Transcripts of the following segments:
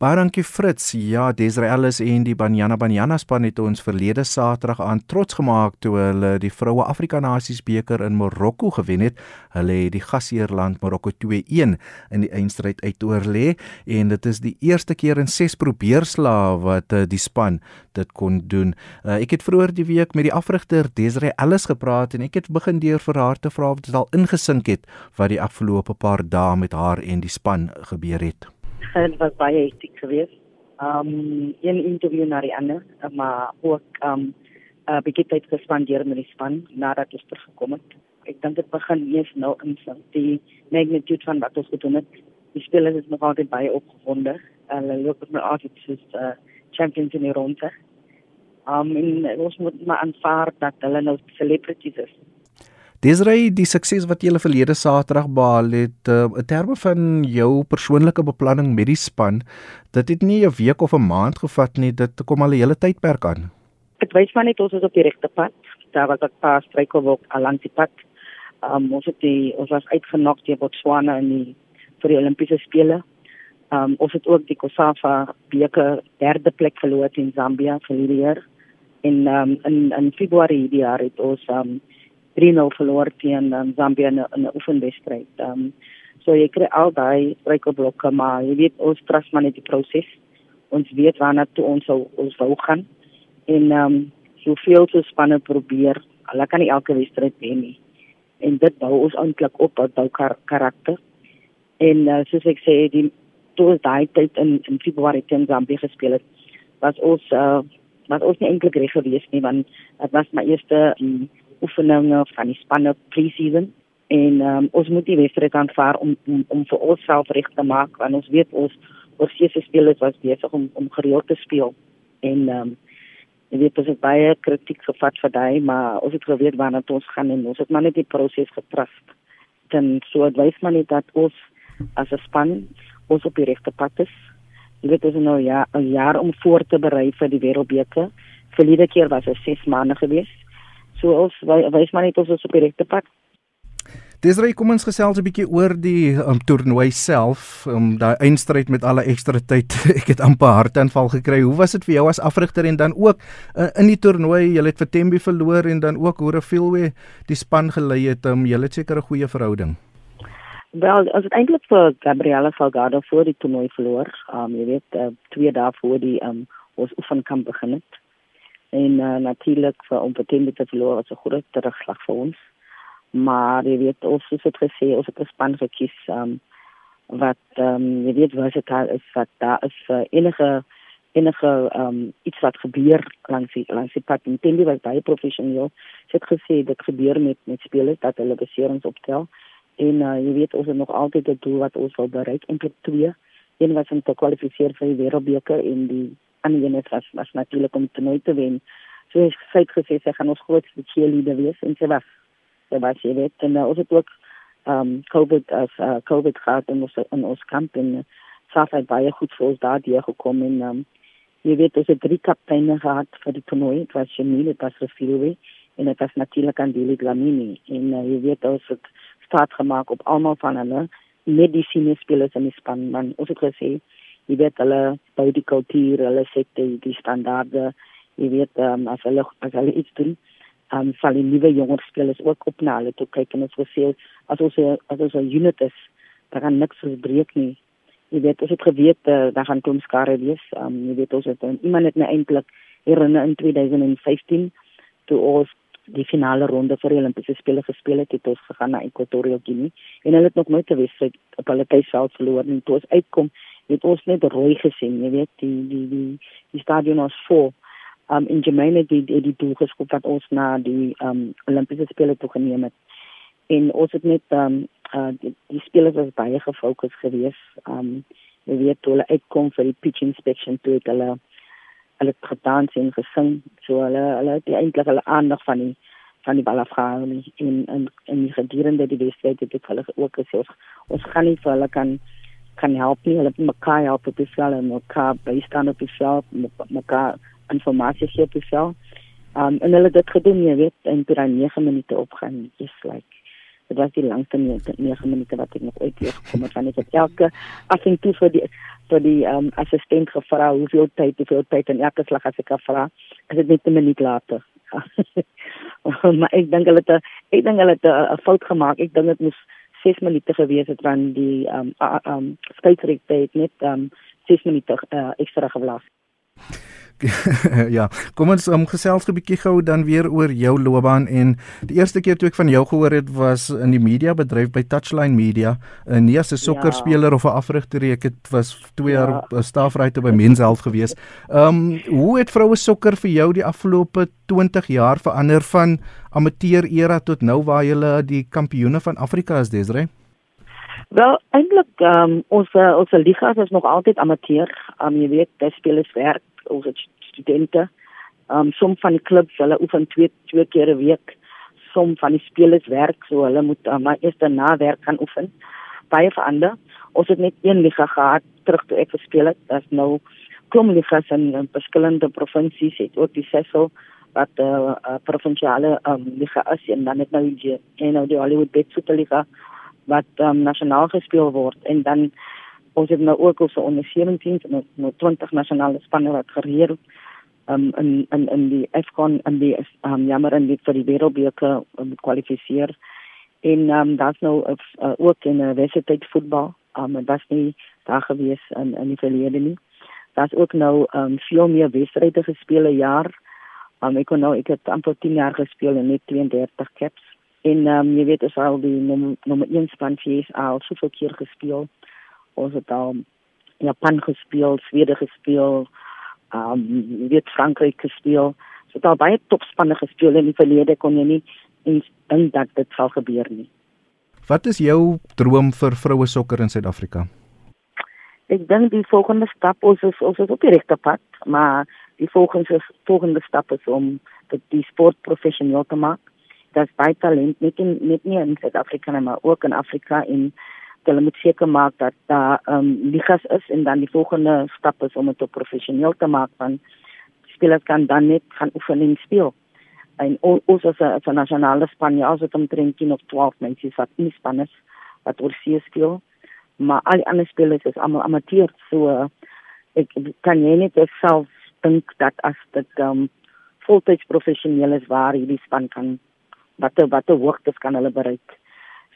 Baie dankie Fritz. Ja, Desraelis en die Banyana Banyana span het ons verlede Saterdag aan trots gemaak toe hulle die Vroue Afrika Nasies beker in Marokko gewen het. Hulle het die gasheerland Marokko 2-1 in die eindstryd uitoorlê en dit is die eerste keer in 6 probeerslae wat uh, die span dit kon doen. Uh, ek het vroeër die week met die afrigter Desraelis gepraat en ek het begin deur vir haar te vra of dit al ingesink het wat die afgelope paar dae met haar en die span gebeur het het was baie hektiek geweest. Um een interview na die ander, maar ook um 'n uh, bietjie tyd gespandeer met die span nadat ons teruggekom het. Ek dink dit begin eers nou in die magnitude van wat ons gedoen het. Die spelers is nog altyd baie opgewonde. Hulle loop met my altyd soos uh, champions in die ronde. Um en ons moet maar aanvaar dat hulle nou celebrities is. Desrey, die sukses wat jy hulle verlede Saterdag behaal het, uh, in terme van jou persoonlike beplanning met die span, dit het nie 'n week of 'n maand gevat nie, dit kom al 'n hele tydperk aan. Dit wys maar net ons is op die regte pad. Daar was 'n paar struikelblokke langs die pad. Um, ons het die ons was uitgenok deur Botswana in die vir die Olimpiese spele. Um, ons het ook die Kosafa beker derde plek verloor in Zambia verlede jaar. En um, in in Februarie die jaar het ons um, 3-0 verloor teen um, Zambia in 'n oefenwedstryd. Ehm um, so jy kry al daai struikelblokke maar jy weet ons trust maar net die proses. Ons weet waarna toe ons ons wou gaan. En ehm um, soveel so spanne probeer. Hulle kan nie elke wedstryd wen nie. En dit bou ons eintlik op wat bou kar karakter. En uh, soos ek sê die toe daai tyd in in Februarie teen Zambia gespeel het was ons uh, was ons nie eintlik reg geweest nie want dit was my eerste um, oefeninge van die spanne pre-season. En um, ons moet die wedstryd aanvaar om om, om vir onsself reg te maak want ons weet ons ons sewe spelers was besig om om gereeld te speel. En um, jy weet dit is baie kritiek gevat vir daai maar ons het geweet waarna ons gaan en ons het maar net die proses getrust. Dan so advies maar net dat ons as 'n span ons op die regte pad is. Jy weet ons nou ja 'n jaar om voor te berei vir die wêreldbeker. Verlede keer was dit 6 maande geweest So ons wys maar net ons is op die regte pad. Desrey, kom ons gesels 'n bietjie oor die um, toernooi self, um, daai eindstryd met alle ekstra tyd. Ek het amper hartaanval gekry. Hoe was dit vir jou as afrigter en dan ook uh, in die toernooi, jy het vir Tembi verloor en dan ook hoe Refilwe die span gelei het. Um, jy het seker 'n goeie verhouding. Wel, as dit eintlik vir Gabriela Salgado voor die toernooi verloor, um, jy weet, uh, twee dae voor die um, ons oefenkamp begin het en uh, natuurlik vir Potemkin te verloor was 'n groot terugslag vir ons. Maar jy weet ons het dit gesê, ons het 'n span gekies um, wat ehm um, jy weet wat dit is wat daar is uh, enige enige ehm um, iets wat gebeur langs die langs die pad. Potemkin was baie professioneel. Sy het gesê dit gebeur met met spelers dat hulle beserings optel. En uh, jy weet ons het nog altyd 'n doel wat ons wil bereik en dit twee een was om te kwalifiseer vir die wêreldbeker en die aan die ene was was natuurlik om te nooit te wen. So sy het gesê sy gaan ons grootste cheerleader wees en sy was. Sy was jy weet en uh, ons het ook um, COVID as uh, COVID gehad in ons in ons kamp en uh, self het baie goed vir ons daar die gekom en um, jy weet ons het drie kapteine gehad vir die toernooi. Dit was Jamil, dit was Refilwe en dit was natuurlik Andile Glamini en uh, jy weet ons het staat gemaak op almal van hulle medisine spelers in die span man. Ons het gesê jy weet hulle bou die kultuur, hulle set die, die standaarde, jy weet um, as hulle as hulle iets doen, um, sal die nuwe jonger spelers ook op na hulle toe kyk en ons gesê as ons as ons 'n unit is, dan kan niks verbreek nie. Jy weet ons het geweet uh, daar gaan kom skare wees. Um, jy weet ons het um, iemand het my eintlik herinner in 2015 toe ons die finale ronde vir die Olimpiese spele gespeel het, het ons gegaan na Equatorial Guinea en hulle het nog nooit gewees op hulle tuisveld verloor en toe ons uitkom het ons net rooi gesien, jy weet, die die die die stadion was vol. Um in Germany die die, die doel geskop wat ons na die um Olimpiese spele toe geneem het. En ons het net um uh die, die spelers was baie gefokus geweest. Um jy weet hulle uitkom vir die pitch inspection toe het hulle hulle gedans en gesing. So hulle hulle het eintlik hulle aandag van die van die balafgaan en in in die gedurende die wedstryd het hulle ook gesê ons, ons gaan nie vir hulle kan kan help nie. Hulle mekaar help op die veld en mekaar bystaan op die veld, mekaar informasie gee op die veld. Um, en hulle het dit gedoen, jy weet, en toe daai 9 minute opgaan, just like dit was die langste 9 minute wat ek nog ooit hier gekom het van ek het elke as ek toe vir die vir die um, assistent gevra hoeveel tyd hoeveel tyd en elke slag as ek vra is dit net 'n minuut later maar ek dink hulle het ek dink hulle het 'n fout gemaak ek dink dit moes 6 minute gewees het want die ehm um, um, skeieregte het net ehm um, 6 minute uh, ekstra geblaas. ja, kom ons um, gesels 'n bietjie gou dan weer oor jou loopbaan en die eerste keer toe ek van jou gehoor het was in die media bedryf by Touchline Media, uh, nie as 'n sokkerspeler ja. of 'n afrigter nie, ek het was 2 jaar ja. Staafryter by Menshealth gewees. Ehm um, hoe het vroue sokker vir jou die afgelope 20 jaar verander van amateur era tot nou waar jy die kampioene van Afrika is, Desrey? Wel, eintlik ehm um, ons uh, ons liga is nog altyd amateur. Um, jy weet, dis spelers werk ons studente. Ehm um, som van die klubs hulle oefen twee twee keer 'n week. Som van die spelers werk so hulle moet uh, maar eers daarna werk gaan oefen. Baie verander. Ons het net een liga gehad terug toe ek gespeel het. Dit's nou klom ligas in, in verskillende provinsies het ook die Cecil wat 'n uh, uh, provinsiale um, liga is en dan het nou die en nou die Hollywood Bet Superliga wat um, nasionaal gespeel word en dan ons het nou ook ons onder 17 en nou 20 nasionale spanne wat gereer um, in in in die Afcon en die um, jammer en die vir die wêreldbeker um, kwalifiseer. En um, daar's nou uh, ook in 'n wedstryd voetbal um, en was nie daar gewees in in die verlede nie. Daar's ook nou um, veel meer wedstryde gespeel 'n jaar. Um, ek kon nou ek het amper 10 jaar gespeel en net 32 caps en um, jy weet as al die nommer 1 span vir al soveel keer gespeel ons het al Japan gespeel, Swede gespeel, ehm um, weet Frankryk gespeel. So daar baie topspanne gespeel in die verlede kon jy nie eens dink dat dit sal gebeur nie. Wat is jou droom vir vroue sokker in Suid-Afrika? Ek dink die volgende stap ons is ons is op die regte pad, maar die volgende volgende stap is om dit die sport professioneel te maak. Daar's baie talent net in net nie in Suid-Afrika maar ook in Afrika en hulle moet seker maak dat daar ehm um, ligas is en dan die volgende stap is om dit op professioneel te maak van spelers kan dan net gaan oefen en speel. En ons as 'n as 'n nasionale span ja, as dit omtrent 10 of 12 mense wat nie span is wat oor see speel, maar al die ander spelers is almal amateur, so ek kan jy net self dink dat as dit ehm um, voltyds professioneel is waar hierdie span kan watter watter hoogtes kan hulle bereik.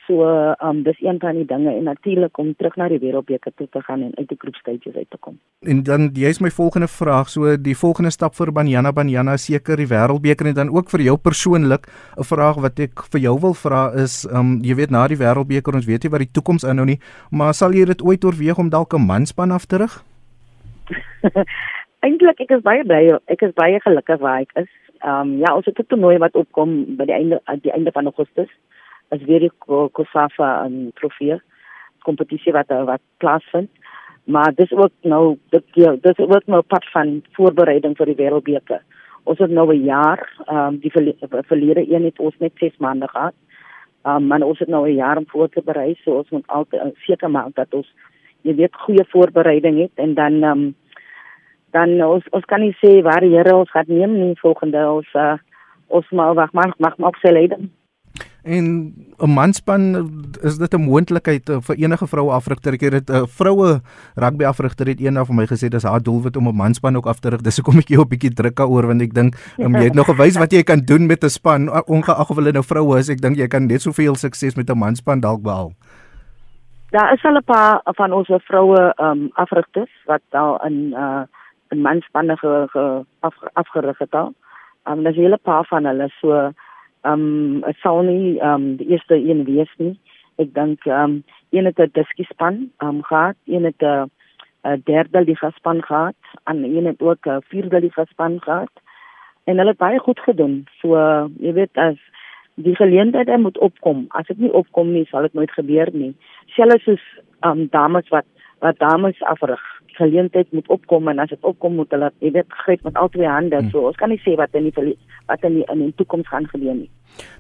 So, um dis een van die dinge en natuurlik om terug na die wêreldbeker toe te gaan en uit die groepstages uit te kom. En dan jy's my volgende vraag, so die volgende stap vir Banyana Banyana seker die wêreldbeker en dan ook vir jou persoonlik 'n vraag wat ek vir jou wil vra is um jy weet na die wêreldbeker ons weet nie wat die toekoms inhou nie, maar sal jy dit ooit oorweeg om dalk 'n manspan af te rig? Eintlik ek is baie bly, ek is baie gelukkig waar ek is. Um ja, ons het 'n toernooi wat opkom by die einde die einde van Augustus as weer die Kosafa en trofee kompetisie wat wat plaasvind. Maar dis ook nou dit ja, dis ook nou part van voorbereiding vir die wêreldbeker. Ons het nou 'n jaar, ehm um, die verlede een het ons net 6 maande gehad. Ehm um, maar ons het nou 'n jaar om voor te berei, so ons moet altyd uh, seker maak dat ons jy weet goeie voorbereiding het en dan ehm um, dan ons ons kan nie sê waar die Here ons gaan neem nie volgende ons uh, ons maar wag maar mag maar op sy leiding. En 'n manspan is dit 'n moontlikheid eh, vir enige vroue afrigter. Ek het dit 'n uh, vroue rugby afrigter het eendag vir my gesê dis haar doelwit om 'n manspan ook af te rig. Dis hoekom ek jou 'n bietjie druk daaroor want ek dink um, jy het nog gewys wat jy kan doen met 'n span ongeag of hulle nou vroue is. Ek dink jy kan net soveel sukses met 'n manspan dalk behaal. Daar is al 'n paar van ons vroue um, afrigters wat al in uh, in manspanne ge, ge, af, afgerig het al. Um, daar's 'n hele paar van hulle so um, dit sou nie um, die eerste een wees nie. Ek dink um, een het 'n diskie span um, gehad, een het 'n 'n derde liga span gehad, en een het ook 'n vierde liga span gehad. En hulle het baie goed gedoen. So uh, jy weet as die geleenthede moet opkom. As dit nie opkom nie, sal dit nooit gebeur nie. Selfs soos um, dames wat wat dames afrig geleentheid moet opkom en as dit opkom moet hulle jy weet gryp met al twee hande hmm. so. Ons kan nie sê wat in die wat in die in die toekoms gaan gebeur nie.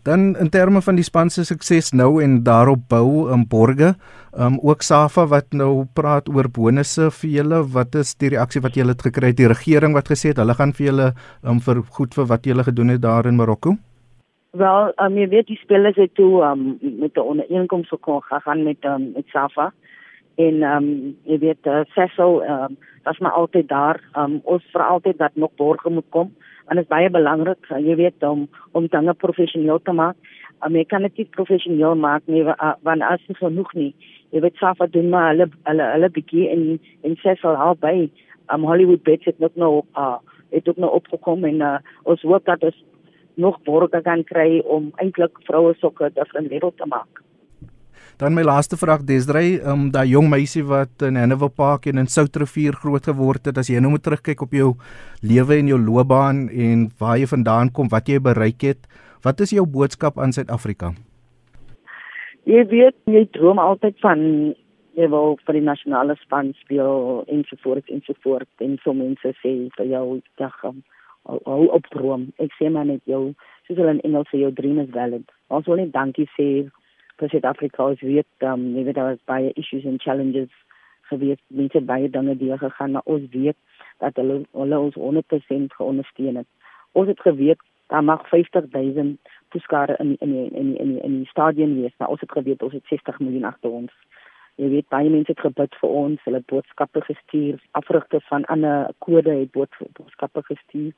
Dan in terme van die span se sukses nou en daarop bou in borge um, ook Safa wat nou praat oor bonusse vir julle. Wat is die reaksie wat julle het gekry? Die regering wat gesê het hulle gaan vir julle um, vir goed vir wat julle gedoen het daar in Marokko? Wel, um, jy weet die spelers het toe um, met 'n ooreenkoms gekom gegaan met um, met Safa en ehm um, jy weet uh, Cecil ehm um, was maar altyd daar. Ehm um, ons vra altyd dat nog borge moet kom en dit is baie belangrik, uh, jy weet om om dinge professioneel te maak. Um, jy kan dit nie professioneel maak nie uh, want as jy genoeg nie. Jy weet Safa doen maar hulle hulle hulle bietjie en en Cecil hou by. Um Hollywood bets het nog nou uh, het ook nou opgekom en uh, ons hoop dat ons nog borge kan kry om eintlik vroue sokke different level te maak. Dan my laaste vraag Desrey, um daai jong meisie wat in Hannibal Park en in Soutrivier groot geword het, as jy nou moet terugkyk op jou lewe en jou loopbaan en waar jy vandaan kom, wat jy bereik het, wat is jou boodskap aan Suid-Afrika? Jy weet, jy droom altyd van jy wil vir die nasionale span speel en so voort en so voort en so mense sê vir jou dag um, hou op droom. Ek sê maar net jou soos hulle in Engels sê jou dream is valid. Ons wil net dankie sê vir Suid-Afrika as weet um jy weet daar was baie issues and challenges gewees. Mense baie dinge deur gegaan maar ons weet dat hulle hulle ons 100% geondersteun het. Ons het geweet daar mag 50000 toeskare in in in in in in die stadion wees maar ons het geweet ons het 60 miljoen agter ons. Jy weet baie mense het gebid vir ons hulle boodskappe gestuur afrigters van ander kode het boodskappe gestuur.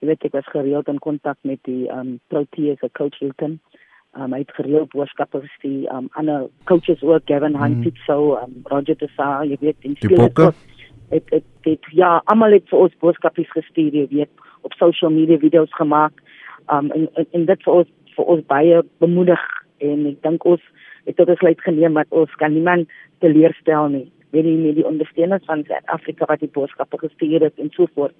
Jy weet ek was gereeld in kontak met die um Proteas coach Hilton um, hy het gereeld boodskappe gestuur. Um ander coaches ook Gavin Hunt mm. so um Roger de Sa jy weet in speel het het het ja almal het vir ons boodskappe gestuur jy weet op social media video's gemaak. Um en en, en dit vir ons vir ons baie bemoedig. En ek dink ons het tot besluit geneem dat ons kan niemand teleurstel nie. Weet jy nie die ondersteuners van Suid-Afrika wat die boodskappe gestuur het en so voort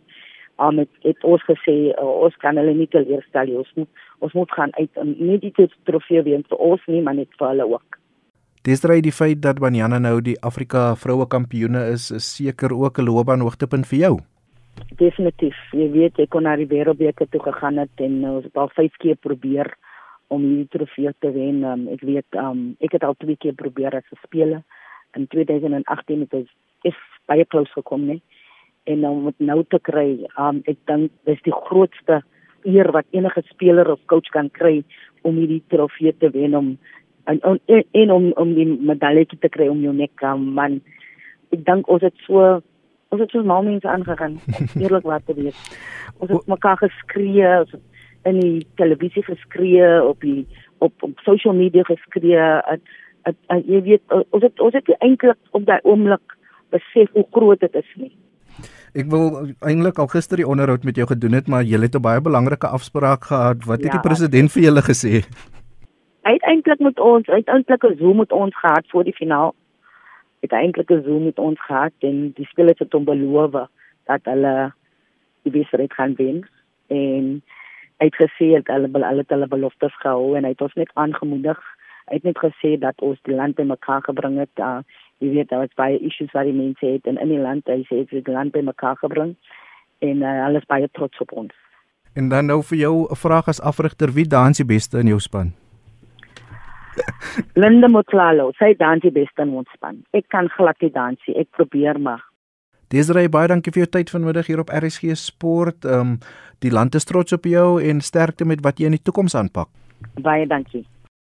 um, het, het ons gesê uh, ons kan hulle nie teleurstel nie. Ons moet ons moet gaan uit um, nie die trofee wen vir ons nie, maar net vir hulle ook. Dis drie die feit dat Banyana nou die Afrika vroue kampioene is, is seker ook 'n loopbaanhoogtepunt vir jou. Definitief. Jy weet ek kon na die wêreldbeker toe gegaan het en ons het al 5 keer probeer om hierdie trofee te wen. Um, ek weet um, ek het al 2 keer probeer as 'n speler in 2018 het ons is baie close gekom nie en om dit nou te kry, um, ek dink dis die grootste eer wat enige speler of coach kan kry om hierdie trofee te wen om en, en, en om om die medalje te kry om jou nek um, man. Ek dink ons het so ons het so mal mense aangegaan eerlik wat te wees. Ons het mekaar geskree ons het in die televisie geskree op die op, op social media geskree at, at, at, jy weet ons het ons het eintlik op daai oomblik besef hoe groot dit is nie Ek wil eintlik al gister die onderhoud met jou gedoen het, maar jy het 'n baie belangrike afspraak gehad. Wat het ja, die president vir julle gesê? Uiteindelik moet ons uiteindelik 'n zoom met ons gehad voor die finaal. Uiteindelik 'n zoom met ons gehad en die spelers het hom beloof dat hulle die wedstryd gaan wen en hy het hulle hulle hulle, hulle beloftes gehou en hy het ons net aangemoedig. Hy het net gesê dat ons die land te mekaar gebring het. Uh, jy weet daar was baie issues wat die mense het en in die land hy sê dit land by mekaar gebring en uh, alles baie trots op ons. En dan nou vir jou 'n vraag as afrigter wie dans die beste in jou span? Linda Motlalo, sy dans die beste in ons span. Ek kan glad nie dans nie. Ek probeer maar. Desrey baie dankie vir jou tyd vanmiddag hier op RSG Sport. Ehm um, die land is trots op jou en sterkte met wat jy in die toekoms aanpak. Baie dankie.